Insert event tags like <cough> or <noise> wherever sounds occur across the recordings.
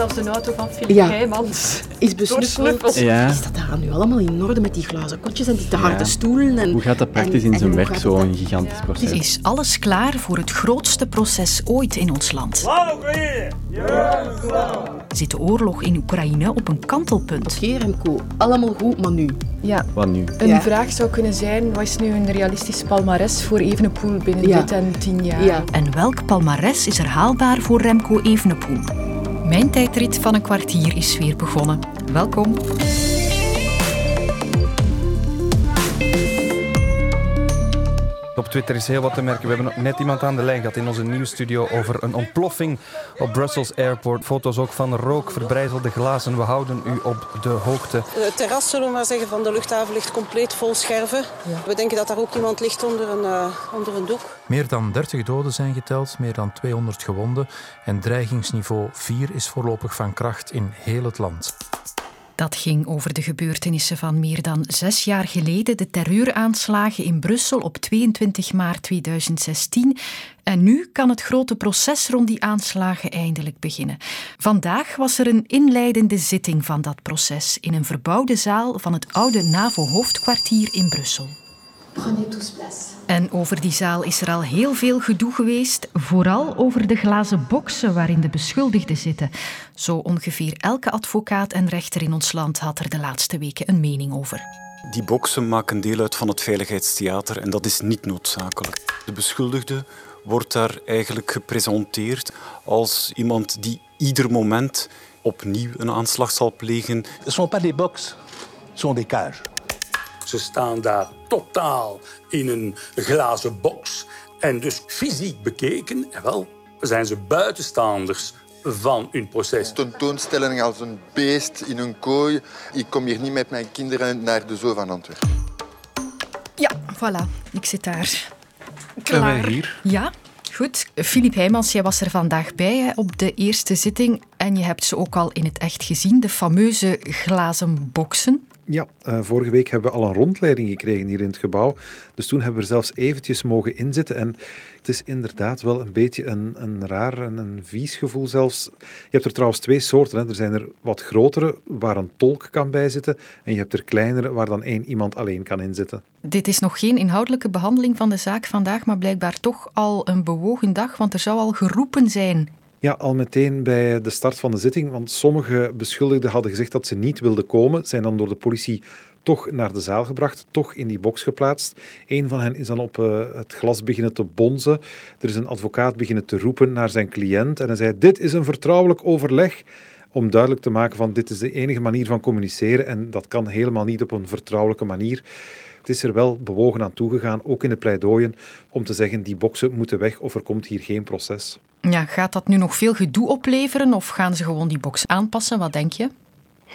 zelfs een auto van Filip Ja. Heijmans. Is besnuffeld. Ja. Is dat daar nu allemaal in orde met die glazen kotjes en die te harde Ja. stoelen? En, Hoe gaat dat praktisch en- in zijn werk, zo'n gigantisch proces? Is alles klaar voor het grootste proces ooit in ons land? Zit de oorlog in Oekraïne op een kantelpunt? Oké, Remco, allemaal goed, maar nu? Ja, Wat nu? een Ja. vraag zou kunnen zijn, wat is nu een realistisch palmares voor Evenepoel binnen Ja. dit en tien jaar? Ja. En welk palmares is er haalbaar voor Remco Evenepoel? Mijn tijdrit van een kwartier is weer begonnen. Welkom. Op Twitter is heel wat te merken. We hebben net iemand aan de lijn gehad in onze nieuwsstudio over een ontploffing op Brussels Airport. Foto's ook van rook, verbrijzelde glazen. We houden u op de hoogte. Het terras, zullen we maar zeggen, van de luchthaven ligt compleet vol scherven. We denken dat daar ook iemand ligt onder een, eh, onder een doek. Meer dan 30 doden zijn geteld, meer dan 200 gewonden en dreigingsniveau 4 is voorlopig van kracht in heel het land. Dat ging over de gebeurtenissen van meer dan zes jaar geleden, de terreuraanslagen in Brussel op 22 maart 2016. En nu kan het grote proces rond die aanslagen eindelijk beginnen. Vandaag was er een inleidende zitting van dat proces in een verbouwde zaal van het oude NAVO-hoofdkwartier in Brussel. En over die zaal is er al heel veel gedoe geweest, vooral over de glazen boksen waarin de beschuldigden zitten. Zo ongeveer elke advocaat en rechter in ons land had er de laatste weken een mening over. Die boksen maken deel uit van het veiligheidstheater en dat is niet noodzakelijk. De beschuldigde wordt daar eigenlijk gepresenteerd als iemand die ieder moment opnieuw een aanslag zal plegen. Ce sont pas des box, ce sont des cages. Ze staan daar totaal in een glazen box. En dus fysiek bekeken, en wel, zijn ze buitenstaanders van hun proces. tentoonstelling als een beest in een kooi. Ik kom hier niet met mijn kinderen naar de zoo van Antwerpen. Ja, voilà, ik zit daar. En wij hier. Ja, goed. Filip Heijmans, jij was er vandaag bij hè, op de eerste zitting en je hebt ze ook al in het echt gezien, de fameuze glazen boksen. Ja, eh, vorige week hebben we al een rondleiding gekregen hier in het gebouw. Dus toen hebben we er zelfs eventjes mogen inzitten. En het is inderdaad wel een beetje een, een raar en een vies gevoel zelfs. Je hebt er trouwens twee soorten. Hè. Er zijn er wat grotere, waar een tolk kan bij zitten. En je hebt er kleinere, waar dan één iemand alleen kan inzitten. Dit is nog geen inhoudelijke behandeling van de zaak vandaag, maar blijkbaar toch al een bewogen dag, want er zou al geroepen zijn. Ja, al meteen bij de start van de zitting, want sommige beschuldigden hadden gezegd dat ze niet wilden komen, zijn dan door de politie toch naar de zaal gebracht, toch in die box geplaatst. Een van hen is dan op eh, het glas beginnen te bonzen. Er is een advocaat beginnen te roepen naar zijn cliënt en hij zei, dit is een vertrouwelijk overleg om duidelijk te maken van dit is de enige manier van communiceren en dat kan helemaal niet op een vertrouwelijke manier. Het is er wel bewogen aan toegegaan, ook in de pleidooien, om te zeggen die boksen moeten weg of er komt hier geen proces. Ja, gaat dat nu nog veel gedoe opleveren of gaan ze gewoon die box aanpassen? Wat denk je?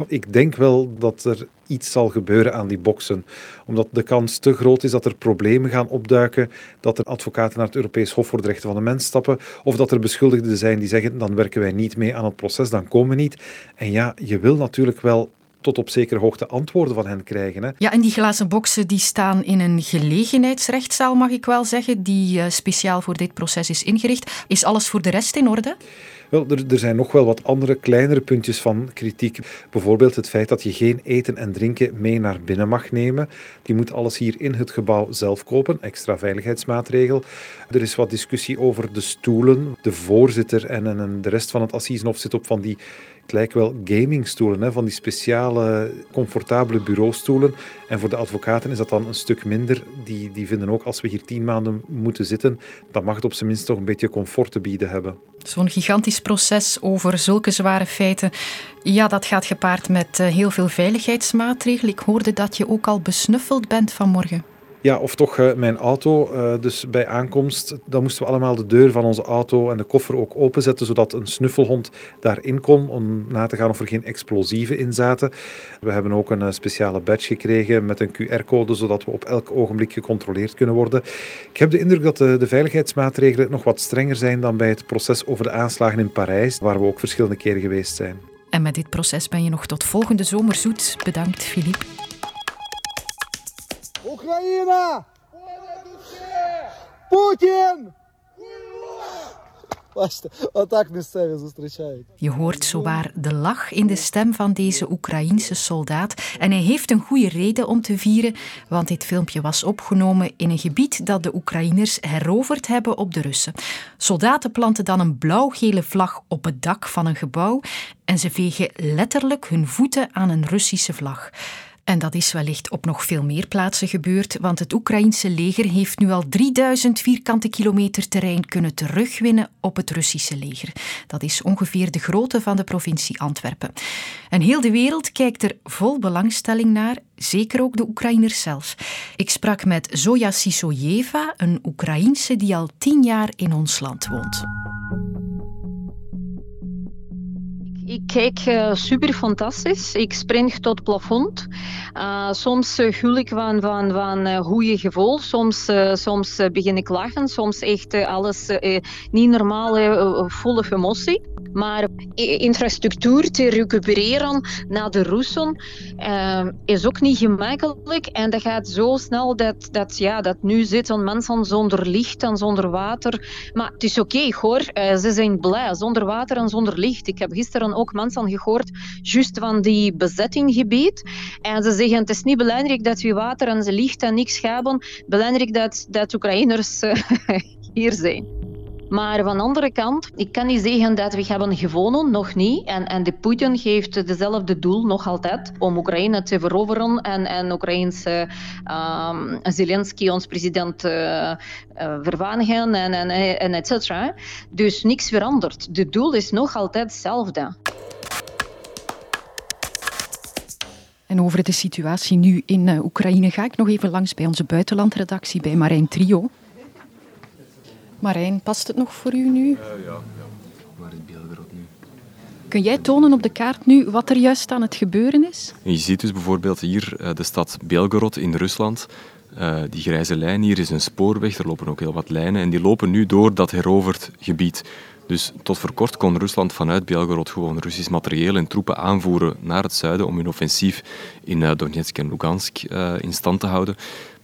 Ik denk wel dat er iets zal gebeuren aan die boksen. Omdat de kans te groot is dat er problemen gaan opduiken, dat er advocaten naar het Europees Hof voor de Rechten van de Mens stappen, of dat er beschuldigden zijn die zeggen, dan werken wij niet mee aan het proces, dan komen we niet. En ja, je wil natuurlijk wel tot op zekere hoogte antwoorden van hen krijgen. Hè. Ja, en die glazen boksen die staan in een gelegenheidsrechtszaal, mag ik wel zeggen, die eh, speciaal voor dit proces is ingericht. Is alles voor de rest in orde? Wel, er, er zijn nog wel wat andere kleinere puntjes van kritiek. Bijvoorbeeld het feit dat je geen eten en drinken mee naar binnen mag nemen. Die moet alles hier in het gebouw zelf kopen, extra veiligheidsmaatregel. Er is wat discussie over de stoelen. De voorzitter en, en, en de rest van het Assisenhof zit op van die het lijkt wel gamingstoelen, hè, van die speciale, comfortabele bureaustoelen. En voor de advocaten is dat dan een stuk minder. Die, die vinden ook, als we hier tien maanden moeten zitten, dan mag het op zijn minst toch een beetje comfort te bieden hebben. Zo'n gigantisch proces over zulke zware feiten, ja, dat gaat gepaard met eh, heel veel veiligheidsmaatregelen. Ik hoorde dat je ook al besnuffeld bent vanmorgen. Ja, of toch uh, mijn auto. Uh, dus bij aankomst, dan moesten we allemaal de deur van onze auto en de koffer ook openzetten, zodat een snuffelhond daarin kon, om na te gaan of er geen explosieven in zaten. We hebben ook een uh, speciale badge gekregen met een QR-code, zodat we op elk ogenblik gecontroleerd kunnen worden. Ik heb de indruk dat de, de veiligheidsmaatregelen nog wat strenger zijn dan bij het proces over de aanslagen in Parijs, waar we ook verschillende keren geweest zijn. En met dit proces ben je nog tot volgende zomer zoet. Bedankt, Philippe. Україна! Путін! Je hoort zowaar de lach in de stem van deze Oekraïense soldaat. En hij heeft een goede reden om te vieren, want dit filmpje was opgenomen in een gebied dat de Oekraïners heroverd hebben op de Russen. Soldaten planten dan een blauw-gele vlag op het dak van een gebouw en ze vegen letterlijk hun voeten aan een Russische vlag. En dat is wellicht op nog veel meer plaatsen gebeurd, want het Oekraïense leger heeft nu al 3000 vierkante kilometer terrein kunnen terugwinnen op het Russische leger. Dat is ongeveer de grootte van de provincie Antwerpen. En heel de wereld kijkt er vol belangstelling naar, zeker ook de Oekraïners zelf. Ik sprak met Zoya Sisojeva, een Oekraïense die al tien jaar in ons land woont. Ik kijk uh, super fantastisch. Ik spring tot plafond. Uh, soms uh, gul ik van, van, van goede gevoel. Soms, soms begin ik lachen. Soms echt alles niet normale, volle emotie. Maar infrastructuur te recupereren naar de Russen uh, is ook niet gemakkelijk. En dat gaat zo snel dat, dat, ja, dat nu zitten mensen zonder licht en zonder water. Maar het is oké hoor, uh, ze zijn blij, zonder water en zonder licht. Ik heb gisteren ook mensen gehoord, juist van die bezettinggebied. En ze zeggen, het is niet belangrijk dat we water en licht en niks hebben. Belangrijk dat, dat Oekraïners uh, <laughs> hier zijn. Maar van de andere kant, ik kan niet zeggen dat we hebben gewonnen, nog niet. En, en de Poetin heeft dezelfde doel nog altijd, om Oekraïne te veroveren en, en Oekraïnse um, Zelensky, ons president, uh, uh, en, en, et cetera. Dus niks veranderd. De doel is nog altijd hetzelfde. En over de situatie nu in uh, Oekraïne ga ik nog even langs bij onze buitenlandredactie, bij Marijn Trio. Marijn, past het nog voor u nu? Uh, ja, ja. Waar is nu? Kun jij tonen op de kaart nu wat er juist aan het gebeuren is? je ziet dus bijvoorbeeld hier uh, de stad Belgorod in Rusland. Uh, die grijze lijn hier is een spoorweg, er lopen ook heel wat lijnen en die lopen nu door dat heroverd gebied. Dus tot voor kort kon Rusland vanuit Belgorod gewoon Russisch materieel en troepen aanvoeren naar het zuiden om hun offensief in Donetsk en Lugansk in stand te houden.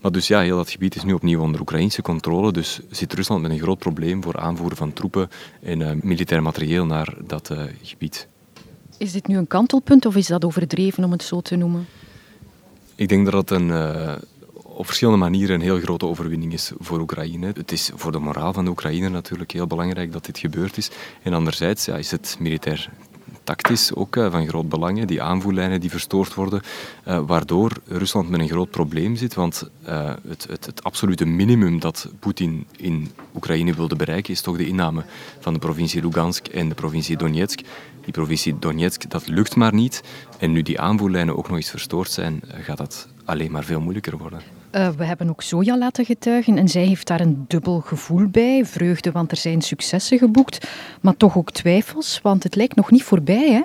Maar dus ja, heel dat gebied is nu opnieuw onder Oekraïnse controle. Dus zit Rusland met een groot probleem voor aanvoeren van troepen en uh, militair materieel naar dat gebied. Is dit nu een kantelpunt of is dat overdreven om het zo te noemen? Ik denk dat het een, op verschillende manieren een heel grote overwinning is voor Oekraïne. Het is voor de moraal van de Oekraïne natuurlijk heel belangrijk dat dit gebeurd is. En anderzijds ja, is het militair tactisch ook eh, van groot belang. Die aanvoerlijnen die verstoord worden, eh, waardoor Rusland met een groot probleem zit. Want eh, het, het, het absolute minimum dat Poetin in Oekraïne wilde bereiken, is toch de inname van de provincie Lugansk en de provincie Donetsk. Die provincie Donetsk, dat lukt maar niet. En nu die aanvoerlijnen ook nog eens verstoord zijn, gaat dat alleen maar veel moeilijker worden. Uh, we hebben ook Soja laten getuigen en zij heeft daar een dubbel gevoel bij. Vreugde, want er zijn successen geboekt, maar toch ook twijfels, want het lijkt nog niet voorbij, hè?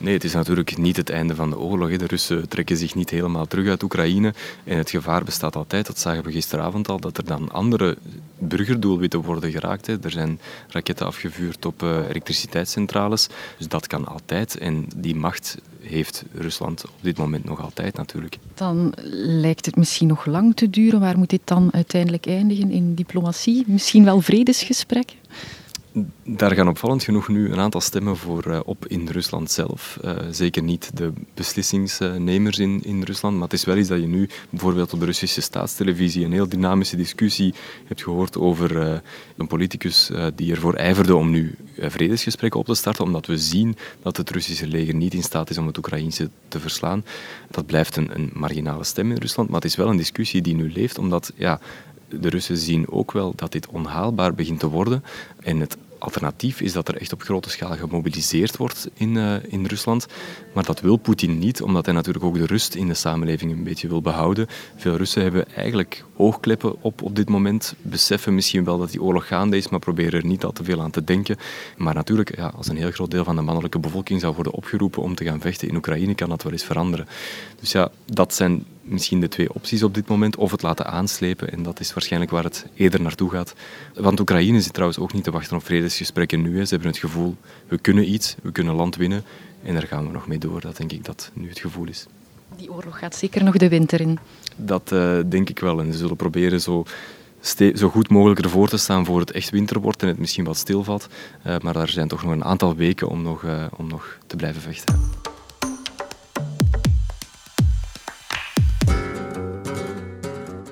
Nee, het is natuurlijk niet het einde van de oorlog. De Russen trekken zich niet helemaal terug uit Oekraïne. En het gevaar bestaat altijd, dat zagen we gisteravond al, dat er dan andere burgerdoelwitten worden geraakt. Er zijn raketten afgevuurd op uh, elektriciteitscentrales. Dus dat kan altijd. En die macht heeft Rusland op dit moment nog altijd natuurlijk. Dan lijkt het misschien nog lang te duren. Waar moet dit dan uiteindelijk eindigen? In diplomatie? Misschien wel vredesgesprekken? Daar gaan opvallend genoeg nu een aantal stemmen voor uh, op in Rusland zelf. Uh, zeker niet de beslissingsnemers in, in Rusland, maar het is wel iets dat je nu bijvoorbeeld op de Russische staatstelevisie een heel dynamische discussie hebt gehoord over uh, een politicus die ervoor ijverde om nu vredesgesprekken op te starten, omdat we zien dat het Russische leger niet in staat is om het Oekraïnse te verslaan. Dat blijft een, een marginale stem in Rusland, maar het is wel een discussie die nu leeft, omdat ja, de Russen zien ook wel dat dit onhaalbaar begint te worden. En het alternatief is dat er echt op grote schaal gemobiliseerd wordt in, uh, in Rusland. Maar dat wil Poetin niet, omdat hij natuurlijk ook de rust in de samenleving een beetje wil behouden. Veel Russen hebben eigenlijk oogkleppen op op dit moment, beseffen misschien wel dat die oorlog gaande is, maar proberen er niet al te veel aan te denken. Maar natuurlijk, ja, als een heel groot deel van de mannelijke bevolking zou worden opgeroepen om te gaan vechten in Oekraïne, kan dat wel eens veranderen. Dus ja, dat zijn misschien de twee opties op dit moment. Of het laten aanslepen, en dat is waarschijnlijk waar het eerder naartoe gaat. Want Oekraïne zit trouwens ook niet te wachten op vredesgesprekken nu. Hè. Ze hebben het gevoel, we kunnen iets, we kunnen land winnen. En daar gaan we nog mee door. Dat denk ik dat nu het gevoel is. Die oorlog gaat zeker nog de winter in. Dat uh, denk ik wel. En ze zullen proberen zo zo goed mogelijk ervoor te staan voor het echt winter wordt en het misschien wat stilvalt. Uh, maar er zijn toch nog een aantal weken om nog, uh, om nog te blijven vechten.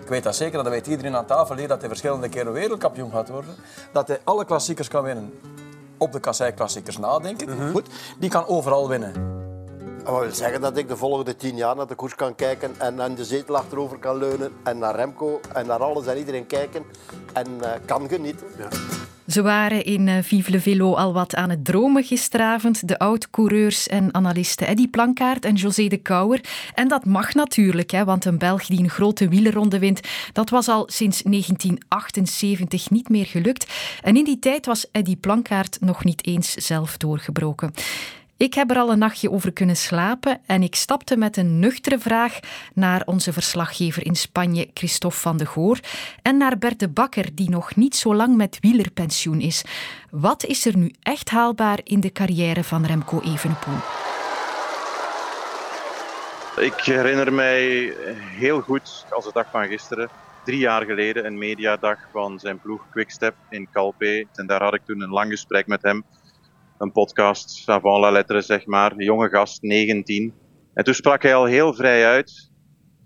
Ik weet dat zeker, dat weet iedereen aan tafel hier, dat hij verschillende keren wereldkampioen gaat worden. Dat hij alle klassiekers kan winnen. Op de kassei-klassiekers nadenken. Mm -hmm. Goed, die kan overal winnen. Dat wil zeggen dat ik de volgende tien jaar naar de koers kan kijken en aan de zetel achterover kan leunen en naar Remco en naar alles en iedereen kijken en uh, kan genieten. Ja. Ze waren in uh, Vive le Velo al wat aan het dromen gisteravond. De oud-coureurs en analisten Eddy Plankaart en José de Kouwer. En dat mag natuurlijk, hè, want een Belg die een grote wielerronde wint, dat was al sinds 1978 niet meer gelukt. En in die tijd was Eddy Plankaart nog niet eens zelf doorgebroken. Ik heb er al een nachtje over kunnen slapen en ik stapte met een nuchtere vraag naar onze verslaggever in Spanje, Christophe van de Goor, en naar Bert de Bakker, die nog niet zo lang met wielerpensioen is. Wat is er nu echt haalbaar in de carrière van Remco Evenepoel? Ik herinner mij heel goed als de dag van gisteren. Drie jaar geleden een mediadag van zijn ploeg Quickstep in Calpe. En daar had ik toen een lang gesprek met hem een podcast avant la lettre, zeg maar. Jonge gast, 19. En toen sprak hij al heel vrij uit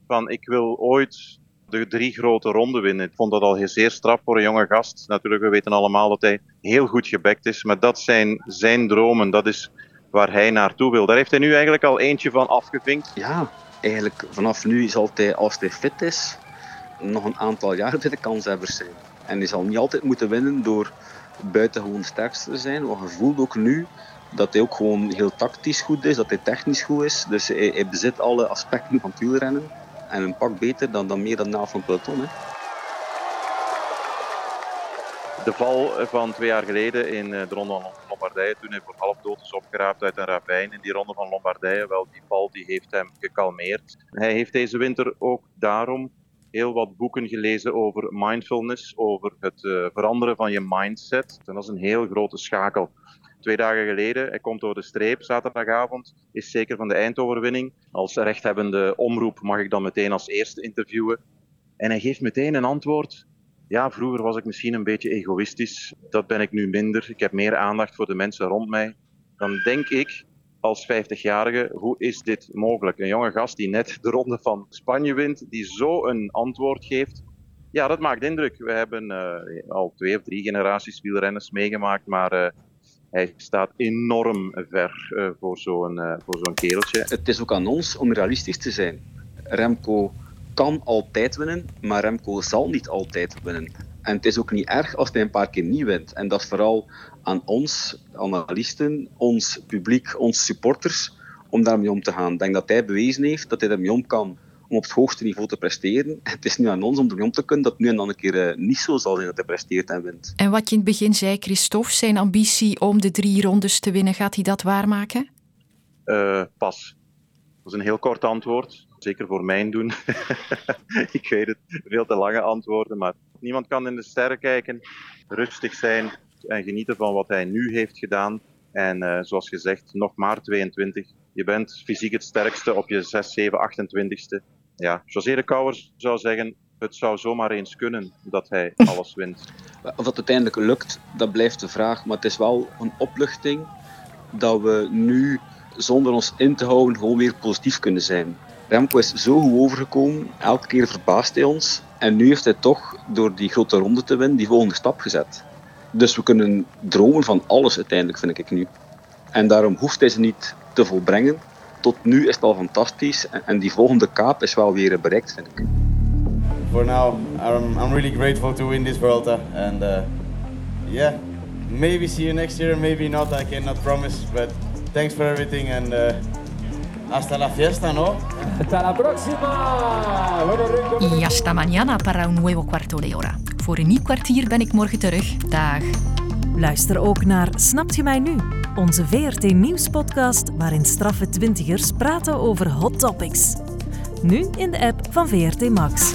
van ik wil ooit de drie grote ronden winnen. Ik vond dat al zeer straf voor een jonge gast. Natuurlijk, we weten allemaal dat hij heel goed gebekt is, maar dat zijn zijn dromen. Dat is waar hij naartoe wil. Daar heeft hij nu eigenlijk al eentje van afgevinkt. Ja, eigenlijk vanaf nu zal hij, als hij fit is, nog een aantal jaar bij de kanshebbers zijn. En hij zal niet altijd moeten winnen door buitengewoon sterkste zijn. Want je voelt ook nu dat hij ook gewoon heel tactisch goed is, dat hij technisch goed is. Dus hij, bezit alle aspecten van wielrennen. En een pak beter dan, dan meer dan na van peloton. Hè. De val van twee jaar geleden in eh, de ronde van Lombardije, toen hij voor half dood is opgeraapt uit een ravijn in die ronde van Lombardije, wel, die val die heeft hem gekalmeerd. Hij heeft deze winter ook daarom heel wat boeken gelezen over mindfulness, over het uh, veranderen van je mindset. En dat is een heel grote schakel. Twee dagen geleden, hij komt door de streep zaterdagavond, is zeker van de eindoverwinning. Als rechthebbende omroep mag ik dan meteen als eerste interviewen. En hij geeft meteen een antwoord. Ja, vroeger was ik misschien een beetje egoïstisch. Dat ben ik nu minder. Ik heb meer aandacht voor de mensen rond mij. Dan denk ik, als 50-jarige, hoe is dit mogelijk? Een jonge gast die net de ronde van Spanje wint, die zo een antwoord geeft. Ja, dat maakt indruk. We hebben uh, al twee of drie generaties wielrenners meegemaakt, maar uh, hij staat enorm ver uh, voor zo'n voor zo'n kereltje. Het is ook aan ons om realistisch te zijn. Remco kan altijd winnen, maar Remco zal niet altijd winnen. En het is ook niet erg als hij een paar keer niet wint. En dat is vooral aan ons, analisten, ons publiek, ons supporters, om daarmee om te gaan. Ik denk dat hij bewezen heeft dat hij daarmee om kan om op het hoogste niveau te presteren. Het is nu aan ons om ermee om te kunnen dat het nu en dan een keer uh, niet zo zal zijn dat hij presteert en wint. En wat je in het begin zei, Christophe, zijn ambitie om de drie rondes te winnen, gaat hij dat waarmaken? Uh, pas. Dat is een heel kort antwoord. Zeker voor mijn doen. <laughs> ik weet het, veel te lange antwoorden, maar niemand kan in de sterren kijken, rustig zijn, en genieten van wat hij nu heeft gedaan. En uh, zoals gezegd, nog maar 22. Je bent fysiek het sterkste op je 6, 7, 28ste. Ja, José de Kouwer zou zeggen, het zou zomaar eens kunnen dat hij <laughs> alles wint. Of dat uiteindelijk lukt, dat blijft de vraag. Maar het is wel een opluchting dat we nu, zonder ons in te houden, gewoon weer positief kunnen zijn. Remco is zo goed overgekomen, elke keer verbaast hij ons. En nu heeft hij toch, door die grote ronde te winnen, die volgende stap gezet. Dus we kunnen dromen van alles uiteindelijk, vind ik nu. En daarom hoeft hij ze niet te volbrengen. Tot nu is het al fantastisch. En die volgende kaap is wel weer bereikt, vind ik. For now, I'm, I'm really grateful to win this Vuelta. And uh, yeah, maybe see you next year, maybe not, I cannot promise. But thanks for everything and uh, hasta la fiesta, ¿no? Hasta la próxima! Y hasta mañana para un nuevo cuarto de hora. Voor een nieuw kwartier ben ik morgen terug. Dag. Luister ook naar Snapt je mij nu? Onze VRT Nieuwspodcast waarin straffe twintigers praten over hot topics. Nu in de app van VRT Max.